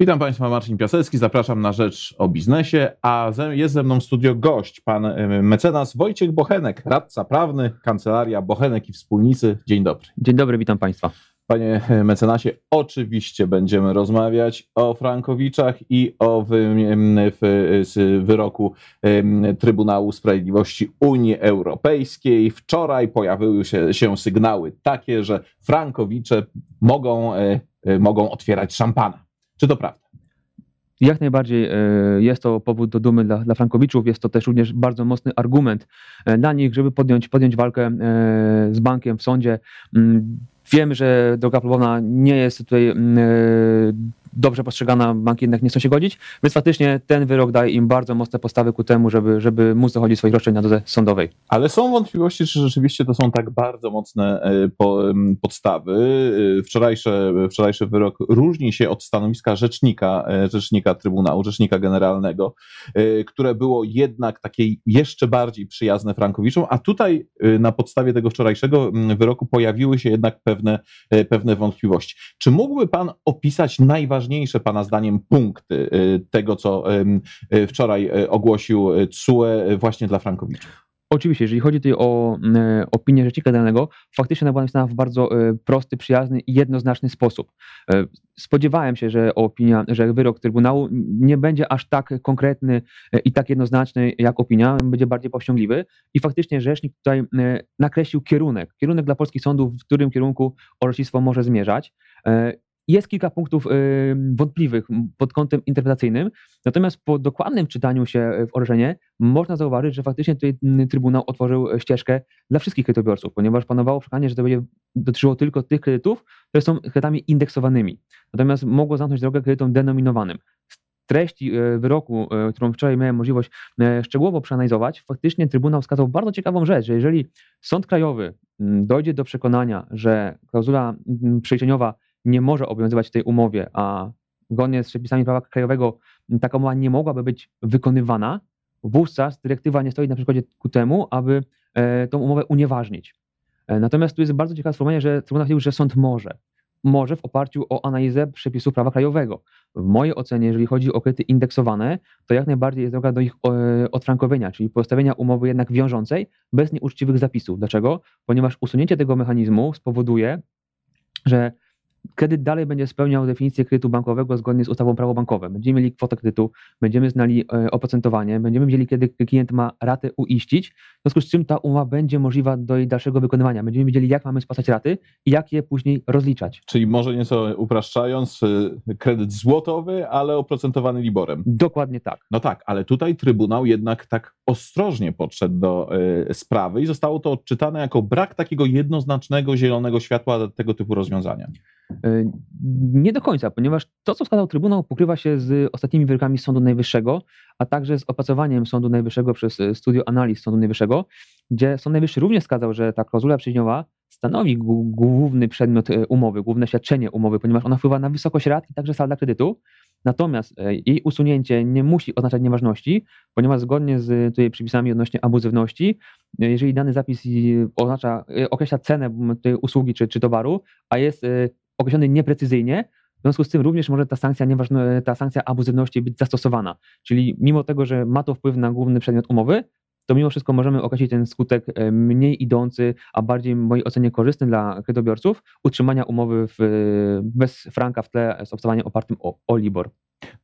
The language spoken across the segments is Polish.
Witam Państwa, Marcin Piasecki, zapraszam na Rzecz o Biznesie, a jest ze mną w studio gość, pan mecenas Wojciech Bochenek, radca prawny, kancelaria Bochenek i Wspólnicy. Dzień dobry. Dzień dobry, witam Państwa. Panie mecenasie, oczywiście będziemy rozmawiać o Frankowiczach i o wy, wy, wyroku Trybunału Sprawiedliwości Unii Europejskiej. Wczoraj pojawiły się, się sygnały takie, że Frankowicze mogą, e, mogą otwierać szampana. Czy to prawda? Jak najbardziej e, jest to powód do dumy dla, dla Frankowiczów, jest to też również bardzo mocny argument dla nich, żeby podjąć, podjąć walkę z bankiem w sądzie. Mm, Wiem, że droga próbowna nie jest tutaj mm, e, dobrze postrzegana, banki jednak nie chcą się godzić, więc faktycznie ten wyrok daje im bardzo mocne postawy ku temu, żeby, żeby móc dochodzić swoich roszczeń na drodze sądowej. Ale są wątpliwości, czy rzeczywiście to są tak bardzo mocne e, podstawy. E, wczorajszy, wczorajszy wyrok różni się od stanowiska rzecznika, rzecznika Trybunału, rzecznika generalnego, które było jednak takie jeszcze bardziej przyjazne Frankowiczom, a tutaj na podstawie tego wczorajszego wyroku pojawiły się jednak pewne e, pewne wątpliwości. Czy mógłby Pan opisać najważniejsze Pana zdaniem punkty e, tego, co e, wczoraj ogłosił CUE właśnie dla Frankowiczów? Oczywiście, jeżeli chodzi tutaj o e, opinię rzecznika danego, faktycznie ona była napisana w bardzo e, prosty, przyjazny i jednoznaczny sposób. E, spodziewałem się, że opinia, że wyrok Trybunału nie będzie aż tak konkretny i tak jednoznaczny jak opinia, będzie bardziej powściągliwy i faktycznie rzecznik tutaj nakreślił kierunek, kierunek dla polskich sądów, w którym kierunku orzecznictwo może zmierzać. Jest kilka punktów wątpliwych pod kątem interpretacyjnym, natomiast po dokładnym czytaniu się w orzeczenie można zauważyć, że faktycznie tutaj Trybunał otworzył ścieżkę dla wszystkich kredytobiorców, ponieważ panowało przekonanie, że to będzie dotyczyło tylko tych kredytów, które są kredytami indeksowanymi. Natomiast mogło zamknąć drogę kredytom denominowanym treści wyroku, którą wczoraj miałem możliwość szczegółowo przeanalizować, faktycznie Trybunał wskazał bardzo ciekawą rzecz, że jeżeli Sąd Krajowy dojdzie do przekonania, że klauzula przeliczeniowa nie może obowiązywać tej umowie, a zgodnie z przepisami prawa krajowego taka umowa nie mogłaby być wykonywana, wówczas dyrektywa nie stoi na przykładzie ku temu, aby e, tą umowę unieważnić. E, natomiast tu jest bardzo ciekawe sformułowanie, że Trybunał stwierdził, że sąd może. Może w oparciu o analizę przepisów prawa krajowego. W mojej ocenie, jeżeli chodzi o kredyty indeksowane, to jak najbardziej jest droga do ich e, odfrankowienia, czyli postawienia umowy jednak wiążącej bez nieuczciwych zapisów. Dlaczego? Ponieważ usunięcie tego mechanizmu spowoduje, że kredyt dalej będzie spełniał definicję kredytu bankowego zgodnie z ustawą prawo bankowe. Będziemy mieli kwotę kredytu, będziemy znali e, oprocentowanie, będziemy wiedzieli, kiedy klient ma ratę uiścić, w związku z czym ta umowa będzie możliwa do jej dalszego wykonywania. Będziemy wiedzieli, jak mamy spłacać raty i jak je później rozliczać. Czyli może nieco upraszczając, e, kredyt złotowy, ale oprocentowany Liborem. Dokładnie tak. No tak, ale tutaj Trybunał jednak tak ostrożnie podszedł do y, sprawy i zostało to odczytane jako brak takiego jednoznacznego zielonego światła tego typu rozwiązania. E, nie do końca, ponieważ to, co wskazał Trybunał, pokrywa się z ostatnimi wyrokami Sądu Najwyższego, a także z opracowaniem Sądu Najwyższego przez e, Studio Analiz Sądu Najwyższego, gdzie Sąd Najwyższy również wskazał, że ta klauzula przejściowa stanowi główny przedmiot e, umowy, główne świadczenie umowy, ponieważ ona wpływa na wysokość rat i także salda kredytu. Natomiast jej usunięcie nie musi oznaczać nieważności, ponieważ zgodnie z tutaj przepisami odnośnie abuzywności, jeżeli dany zapis oznacza, określa cenę usługi czy, czy towaru, a jest określony nieprecyzyjnie, w związku z tym również może ta sankcja, nieważne, ta sankcja abuzywności być zastosowana. Czyli mimo tego, że ma to wpływ na główny przedmiot umowy, to mimo wszystko możemy określić ten skutek e, mniej idący, a bardziej w mojej ocenie korzystny dla kredytobiorców, utrzymania umowy w, bez franka w tle z obstawaniem opartym o, o LIBOR.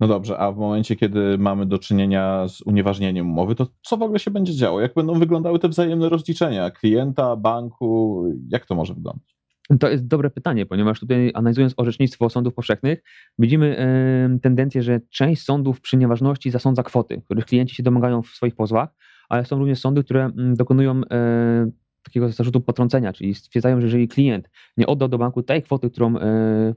No dobrze, a w momencie, kiedy mamy do czynienia z unieważnieniem umowy, to co w ogóle się będzie działo? Jak będą wyglądały te wzajemne rozliczenia klienta, banku? Jak to może wyglądać? To jest dobre pytanie, ponieważ tutaj analizując orzecznictwo sądów powszechnych, widzimy tendencję, że część sądów przy nieważności zasądza kwoty, których klienci się domagają w swoich pozwach, ale są również sądy, które mm, dokonują y, takiego zarzutu potrącenia, czyli stwierdzają, że jeżeli klient nie oddał do banku tej kwoty, którą y,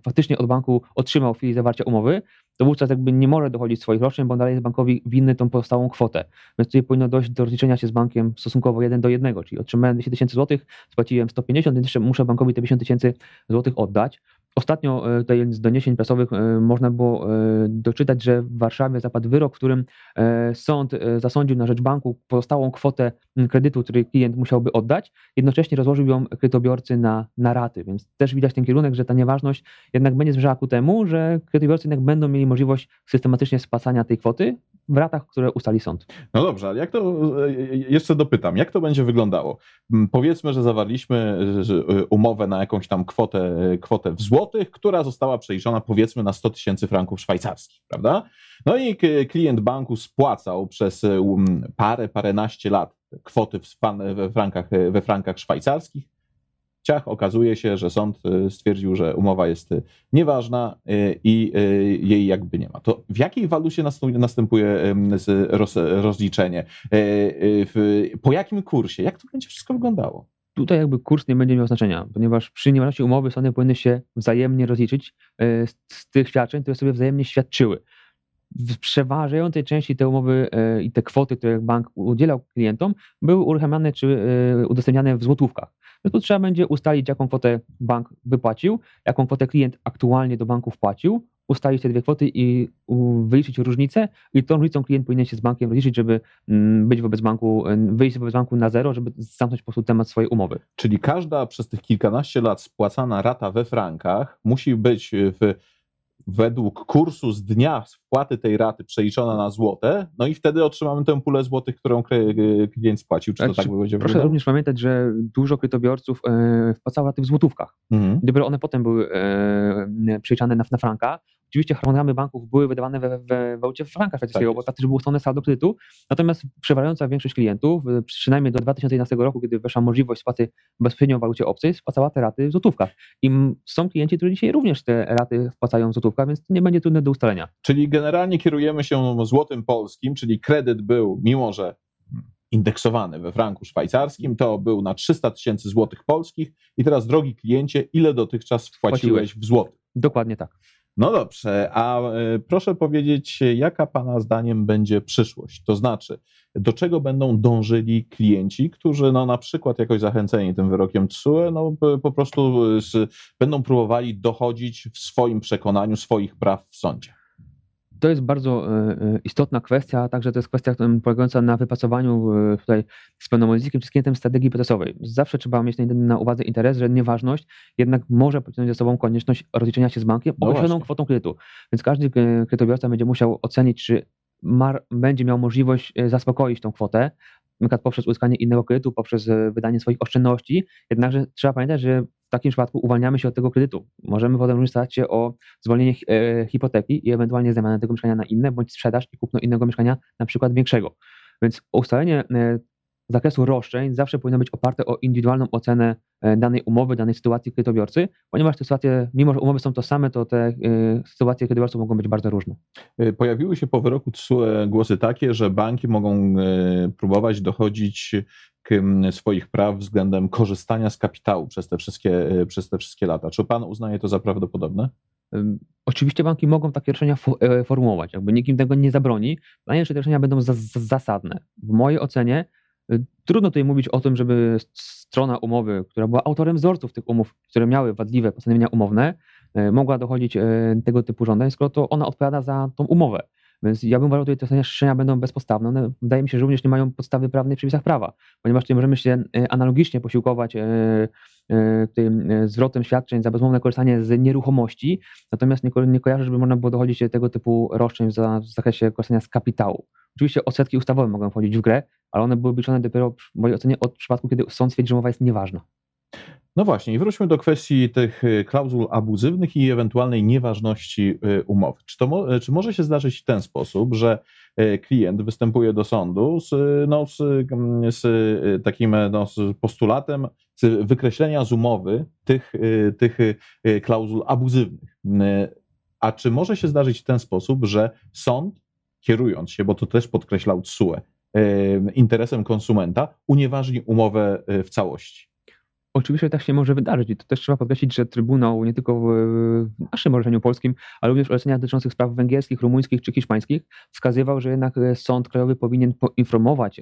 faktycznie od banku otrzymał w chwili zawarcia umowy, to wówczas jakby nie może dochodzić swoich roszczeń, bo dalej jest bankowi winny tą pozostałą kwotę. Więc tutaj powinno dojść do rozliczenia się z bankiem stosunkowo 1 do 1, czyli otrzymałem 200 tysięcy złotych, spłaciłem 150, więc muszę bankowi te 50 tysięcy złotych oddać. Ostatnio e, tutaj z doniesień prasowych e, można było e, doczytać, że w Warszawie zapadł wyrok, w którym sąd zasądził na rzecz banku pozostałą kwotę kredytu, który klient musiałby oddać, jednocześnie rozłożył ją kredytobiorcy na, na raty, więc też widać ten kierunek, że ta nieważność jednak będzie zmierzała ku temu, że kredytobiorcy jednak będą mieli możliwość systematycznie spłacania tej kwoty w ratach, które ustali sąd. No dobrze, ale jak to, jeszcze dopytam, jak to będzie wyglądało? Powiedzmy, że zawarliśmy umowę na jakąś tam kwotę, kwotę w złotych, która została przeliczona powiedzmy na 100 tysięcy franków szwajcarskich, prawda? No i klient banku spłacał przez um, parę, paręnaście lat kwoty we frankach, we frankach szwajcarskich. Ciach, okazuje się, że sąd y, stwierdził, że umowa jest y, nieważna y, i jej jakby nie ma. To w jakiej walucie następuje rozliczenie? Po jakim kursie? Jak to będzie wszystko wyglądało? Tutaj jakby kurs nie będzie miał znaczenia, ponieważ przy nieważności umowy sądy powinny się wzajemnie rozliczyć e, z, tych świadczeń, które sobie wzajemnie świadczyły. W przeważającej części te umowy e, i te kwoty, które bank udzielał klientom, były uruchamiane czy e, udostępniane w złotówkach. No to trzeba będzie ustalić, jaką kwotę bank wypłacił, jaką kwotę klient aktualnie do banku wpłacił, ustalić te dwie kwoty i wyliczyć różnicę i tą różnicą klient powinien się z bankiem rozliczyć, żeby mm, być wobec banku, wyjść wobec banku na zero, żeby zamknąć po prostu temat swojej umowy. Czyli każda przez tych kilkanaście lat spłacana rata we frankach musi być w według kursu z dnia wpłaty tej raty przeliczona na złote, no i wtedy otrzymamy tę pulę złotych, którą klient spłacił. Czy to tak, tak będzie Proszę również pamiętać, że dużo kredytobiorców e, wpłacało raty w złotówkach. Mhm. Dopiero one potem były e, przeliczane na, na franka. Oczywiście harmonogramy banków były wydawane we, we walucie franka szwajcarskiego, tak bo tak też było ustalone saldo kredytu. Natomiast przeważająca większość klientów, przynajmniej do 2011 roku, kiedy weszła możliwość spłaty bezpośrednio w walucie obcej, spłacała te raty w złotówkach. I są klienci, którzy dzisiaj również te raty wpłacają w złotówkach, więc nie będzie trudne do ustalenia. Czyli generalnie kierujemy się złotym polskim, czyli kredyt był, mimo że indeksowany we franku szwajcarskim, to był na 300 tysięcy złotych polskich i teraz drogi kliencie, ile dotychczas wpłaciłeś w złotych? Dokładnie tak. No dobrze, a e, proszę powiedzieć, jaka Pana zdaniem będzie przyszłość? To znaczy, do czego będą dążyli klienci, którzy no, na przykład jakoś zachęceni tym wyrokiem TSUE, no, po prostu z, będą próbowali dochodzić w swoim przekonaniu swoich praw w sądzie? To jest bardzo e, e, istotna kwestia, także to jest kwestia polegająca na wypracowaniu e, tutaj z pełnomocnikiem czy z klientem strategii procesowej. Zawsze trzeba mieć na uwadze interes, że nieważność jednak może pociągnąć za sobą konieczność rozliczenia się z bankiem no określoną kwotą kredytu. Więc każdy kredytobiorca będzie musiał ocenić, czy mar będzie miał możliwość zaspokoić tą kwotę, na przykład poprzez uzyskanie innego kredytu, poprzez wydanie swoich oszczędności. Jednakże trzeba pamiętać, że w takim przypadku uwalniamy się od tego kredytu. Możemy potem również starać się o zwolnienie e, hipoteki i ewentualnie zamianę tego mieszkania na inne, bądź sprzedaż i kupno innego mieszkania, na przykład większego. Więc ustalenie e, zakresu roszczeń zawsze powinno być oparte o indywidualną ocenę e, danej umowy, danej sytuacji kredytobiorcy, ponieważ te sytuacje, mimo że umowy są to same, to te sytuacje kredytobiorców mogą być bardzo różne. Pojawiły się po wyroku TSUE głosy takie, że banki mogą próbować dochodzić swoich praw względem korzystania z kapitału przez te wszystkie, e, przez te wszystkie lata. Czy pan uznaje to za prawdopodobne? Oczywiście banki mogą takie roszczenia e, formułować, jakby nikim tego nie zabroni. Pytanie, czy te roszczenia będą zasadne. W mojej ocenie e, trudno tutaj mówić o tym, żeby strona umowy, która była autorem wzorców tych umów, które miały wadliwe postanowienia umowne, mogła dochodzić tego typu żądań, skoro to ona odpowiada za tą umowę. Więc ja bym uważał, że te zastrzeżenia będą bezpodstawne. One wydaje mi się, że również nie mają podstawy prawnej w przepisach prawa, ponieważ tutaj możemy się e, analogicznie posiłkować e, e, tym zwrotem świadczeń za bezmowne korzystanie z nieruchomości, natomiast nie, kojarzę, żeby można było dochodzić do tego typu roszczeń w zakresie korzystania z kapitału. Oczywiście odsetki ustawowe mogą wchodzić w grę, ale one były liczone dopiero w mojej ocenie od przypadku, kiedy sąd stwierdzi, że umowa jest nieważna. No właśnie, i wróćmy do kwestii tych y, klauzul abuzywnych i ewentualnej nieważności y, umowy. Czy, to, y, czy może się zdarzyć w ten sposób, że klient występuje do sądu z, no, z, mm, z takim no, z postulatem z wykreślenia z umowy tych, tych klauzul abuzywnych? A czy może się zdarzyć w ten sposób, że sąd, kierując się, bo to też podkreślał TSUE, interesem konsumenta, unieważni umowę w całości? Oczywiście tak się może wydarzyć i to też trzeba podkreślić, że Trybunał nie tylko w naszym orzeczeniu polskim, ale również w orzeczeniach dotyczących spraw węgierskich, rumuńskich czy hiszpańskich wskazywał, że jednak e, Sąd Krajowy powinien poinformować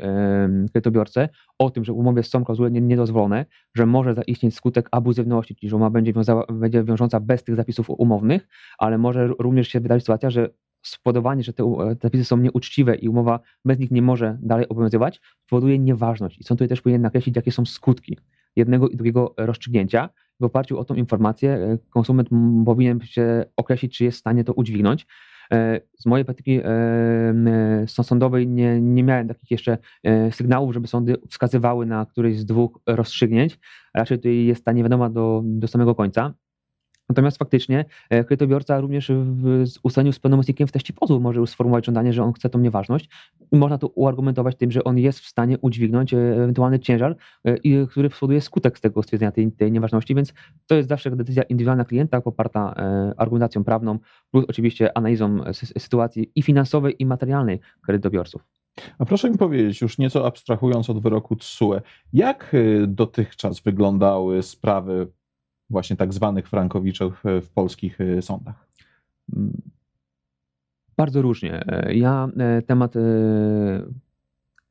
kredytobiorcę o tym, że w umowie są klauzule niedozwolone, że może zaistnieć skutek abuzywności, czyli że umowa będzie, wiązała, będzie wiążąca bez tych zapisów umownych, ale może również się wydarzyć sytuacja, że spowodowanie, że te zapisy są nieuczciwe i umowa bez nich nie może dalej obowiązywać, powoduje nieważność. I sąd tutaj też powinien nakreślić, jakie są skutki jednego i drugiego rozstrzygnięcia. W oparciu o tą informację e, konsument powinien się określić, czy jest w stanie to udźwignąć. E, z mojej praktyki e, sądowej nie, nie miałem takich jeszcze sygnałów, żeby sądy wskazywały na któreś z dwóch rozstrzygnięć. Raczej tutaj jest ta niewiadoma do, do samego końca. Natomiast faktycznie e, kredytobiorca również w ustaleniu z pełnomocnikiem w teście pozwu może już sformułować żądanie, że on chce tą nieważność i można to uargumentować tym, że on jest w stanie udźwignąć e, ewentualny ciężar, e, który spowoduje skutek z tego stwierdzenia tej, tej nieważności, więc to jest zawsze decyzja indywidualna klienta poparta argumentacją prawną plus oczywiście analizą sytuacji i finansowej i materialnej kredytobiorców. A proszę mi powiedzieć, już nieco abstrahując od wyroku TSUE, jak dotychczas wyglądały sprawy właśnie tak zwanych frankowiczów w polskich y, sądach? Bardzo różnie. Ja e, temat e,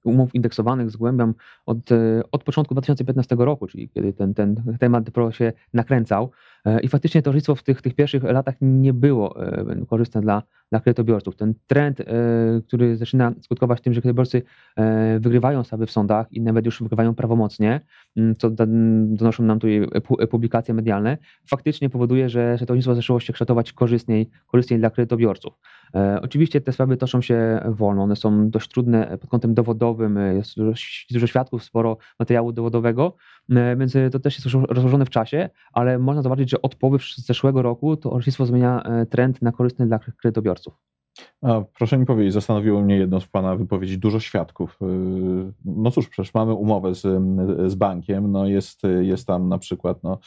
umów indeksowanych zgłębiam od, e, od początku 2015 roku, czyli kiedy ten, ten temat się nakręcał. E, I faktycznie to towarzystwo w tych, tych pierwszych latach nie było e, korzystne dla, dla kredytobiorców. Ten trend, który zaczyna skutkować tym, że kredytobiorcy wygrywają sprawy w sądach i nawet już wygrywają prawomocnie, co donoszą nam tutaj publikacje medialne, faktycznie powoduje, że, że towarzystwo zaczęło się kształtować korzystniej, korzystniej dla kredytobiorców. Oczywiście te sprawy toczą się wolno, one są dość trudne pod kątem dowodowym, jest dużo, świadków, sporo materiału dowodowego, więc to też jest rozłożone w czasie, ale można zobaczyć, że od połowy zeszłego roku to orzecznictwo zmienia e, trend na korzystny dla kredytobiorców. A proszę mi powiedzieć, zastanowiło mnie jedno z Pana wypowiedzi, dużo świadków. Y, no cóż, przecież mamy umowę z, z bankiem, no jest, jest tam na przykład no,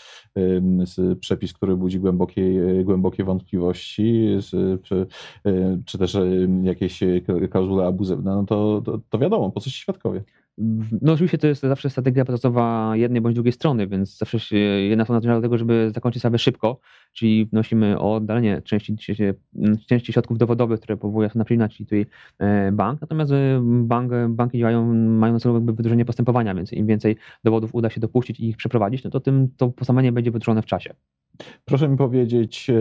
przepis, który budzi głębokie, głębokie wątpliwości, czy, czy też jakieś klauzule abuzywne, no to, to, to wiadomo, po co się świadkowie. No oczywiście to jest zawsze strategia procesowa jednej bądź drugiej strony, więc zawsze się jedna strona dąży do tego, żeby zakończyć sprawę szybko, czyli wnosimy o oddalenie części, części środków dowodowych, które powołuje na przyjemność, czyli tutaj e, bank. Natomiast e, bank, banki działają, mają na celu jakby wydłużenie postępowania, więc im więcej dowodów uda się dopuścić i ich przeprowadzić, no to tym to postępowanie będzie wydłużone w czasie. Proszę mi powiedzieć,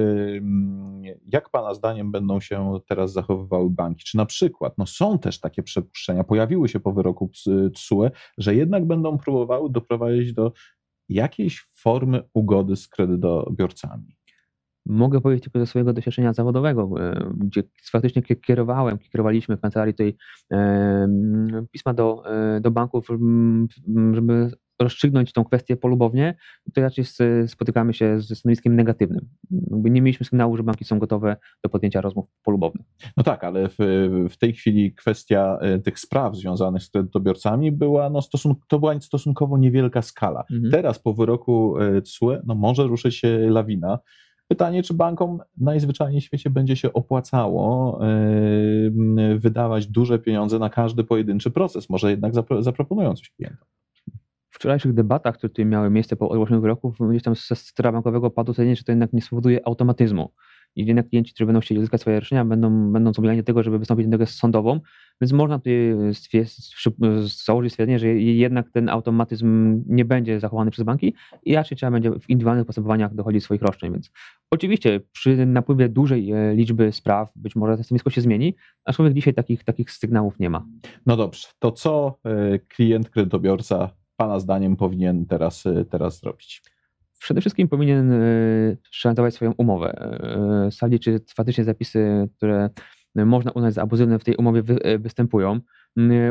jak Pana zdaniem będą się teraz zachowywały banki? Czy na przykład no są też takie przypuszczenia, pojawiły się po wyroku TSUE, że jednak będą próbowały doprowadzić do jakiejś formy ugody z kredytobiorcami? Mogę powiedzieć tylko ze swojego doświadczenia zawodowego, e, gdzie faktycznie kierowałem, kierowaliśmy w kancelarii tej pisma do, e, do banków, żeby rozstrzygnąć tą kwestię polubownie, to raczej spotykamy się ze stanowiskiem negatywnym. Nie mieliśmy sygnału, że banki są gotowe do podjęcia rozmów polubownych. No tak, ale w, w tej chwili kwestia e, tych spraw związanych z kredytobiorcami była, no to była stosunkowo niewielka skala. Mhm. Teraz po wyroku TSUE no może ruszyć się lawina. Pytanie, czy bankom najzwyczajniej w świecie będzie się opłacało yy, wydawać duże pieniądze na każdy pojedynczy proces? Może jednak zapro zaproponują coś klientom wczorajszych debatach, które tutaj miały miejsce po ogłoszeniu wyroków, gdzieś tam ze sektora bankowego padło stwierdzenie, że to jednak nie spowoduje automatyzmu. I jednak klienci, którzy będą chcieli uzyskać swoje roszczenia, będą, będą zobowiązani do tego, żeby wystąpić do tego sądową, więc można tutaj założyć stwierdzenie, że jednak ten automatyzm nie będzie zachowany przez banki i raczej trzeba będzie w indywidualnych postępowaniach dochodzić swoich roszczeń. Więc oczywiście przy napływie dużej e, liczby spraw być może to stanowisko się zmieni, aczkolwiek dzisiaj takich, takich sygnałów nie ma. No dobrze, to co e, klient, kredytobiorca Pana zdaniem powinien teraz, y, teraz zrobić? Przede wszystkim powinien y, szacować swoją umowę, y, sprawdzić, czy faktycznie zapisy, które można uznać za abuzywne w tej umowie występują.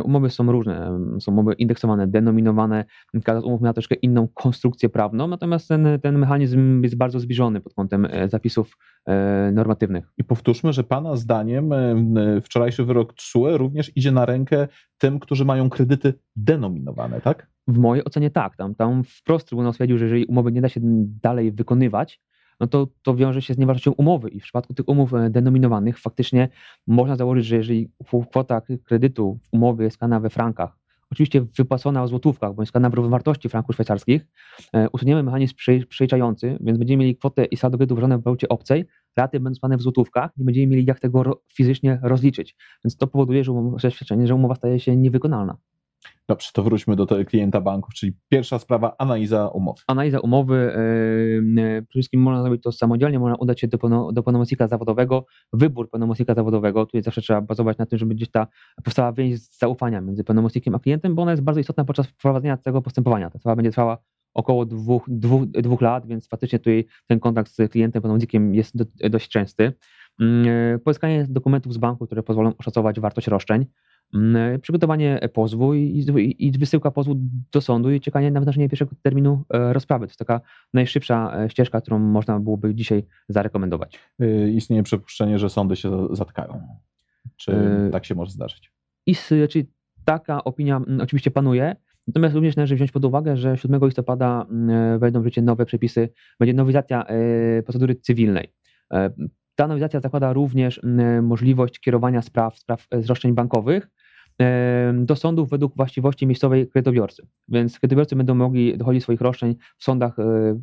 Umowy są różne, są umowy indeksowane, denominowane, każda z umów ma troszkę inną konstrukcję prawną, natomiast ten, ten mechanizm jest bardzo zbliżony pod kątem zapisów normatywnych. I powtórzmy, że Pana zdaniem wczorajszy wyrok TSUE również idzie na rękę tym, którzy mają kredyty denominowane, tak? W mojej ocenie tak. Tam, tam wprost Trybunał stwierdził, że jeżeli umowy nie da się dalej wykonywać, no to, to wiąże się z nieważnością umowy. I w przypadku tych umów e, denominowanych faktycznie można założyć, że jeżeli kwota kredytu w umowie jest skana we frankach, oczywiście wypłacona w złotówkach bądź skala wartości franków szwajcarskich, usuniemy mechanizm przeliczający, więc będziemy mieli kwotę i saldo kredytu wyrażone w walucie obcej, raty będą spane w złotówkach, nie będziemy mieli jak tego fizycznie rozliczyć. Więc to powoduje, że, że umowa staje się niewykonalna. Dobrze, to wróćmy do tego klienta banków, czyli pierwsza sprawa, analiza umowy. Analiza umowy, przede wszystkim można zrobić to samodzielnie, można udać się do, do pełnomocnika zawodowego, wybór pełnomocnika zawodowego, tutaj zawsze trzeba bazować na tym, żeby gdzieś ta powstała więź zaufania między pełnomocnikiem a klientem, bo ona jest bardzo istotna podczas prowadzenia tego postępowania. Ta sprawa będzie trwała około dwóch, dwóch, dwóch lat, więc faktycznie tutaj ten kontakt z klientem, pełnomocnikiem jest do, dość częsty. Mm, pozyskanie dokumentów z banku, które pozwolą oszacować wartość roszczeń, przygotowanie pozwu i, i, i wysyłka pozwu do sądu i czekanie na wydarzenie pierwszego terminu e, rozprawy. To jest taka najszybsza e, ścieżka, którą można byłoby dzisiaj zarekomendować. Istnieje przypuszczenie, że sądy się zatkają. Czy tak się może zdarzyć? I, czyli taka opinia mm, oczywiście panuje. Natomiast również należy wziąć pod uwagę, że 7 listopada e, wejdą w życie nowe przepisy, będzie nowelizacja procedury cywilnej. Ta nowelizacja zakłada również możliwość kierowania spraw, spraw z roszczeń bankowych do sądów według właściwości miejscowej kredytobiorcy. Więc kredytobiorcy będą mogli dochodzić swoich roszczeń w sądach,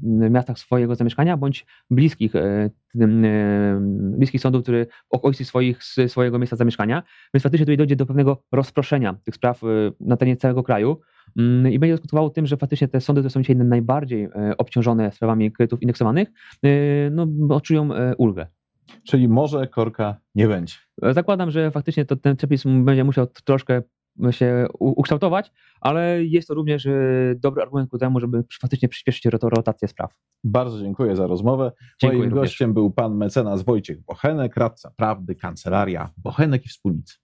w miastach swojego zamieszkania bądź bliskich, bliskich sądów, które w okolicy swoich, swojego miejsca zamieszkania. Więc faktycznie tutaj dojdzie do pewnego rozproszenia tych spraw na terenie całego kraju. I będzie skutkowało tym, że faktycznie te sądy, które są dzisiaj najbardziej obciążone sprawami kredytów indeksowanych, no, odczują ulgę. Czyli może korka nie będzie. Zakładam, że faktycznie to ten przepis będzie musiał troszkę się ukształtować, ale jest to również e, dobry argument ku temu, żeby faktycznie przyspieszyć rotację spraw. Bardzo dziękuję za rozmowę. Dziękuję Moim również. gościem był pan mecenas Wojciech Bochenek, radca prawdy, kancelaria Bochenek i Wspólnicy.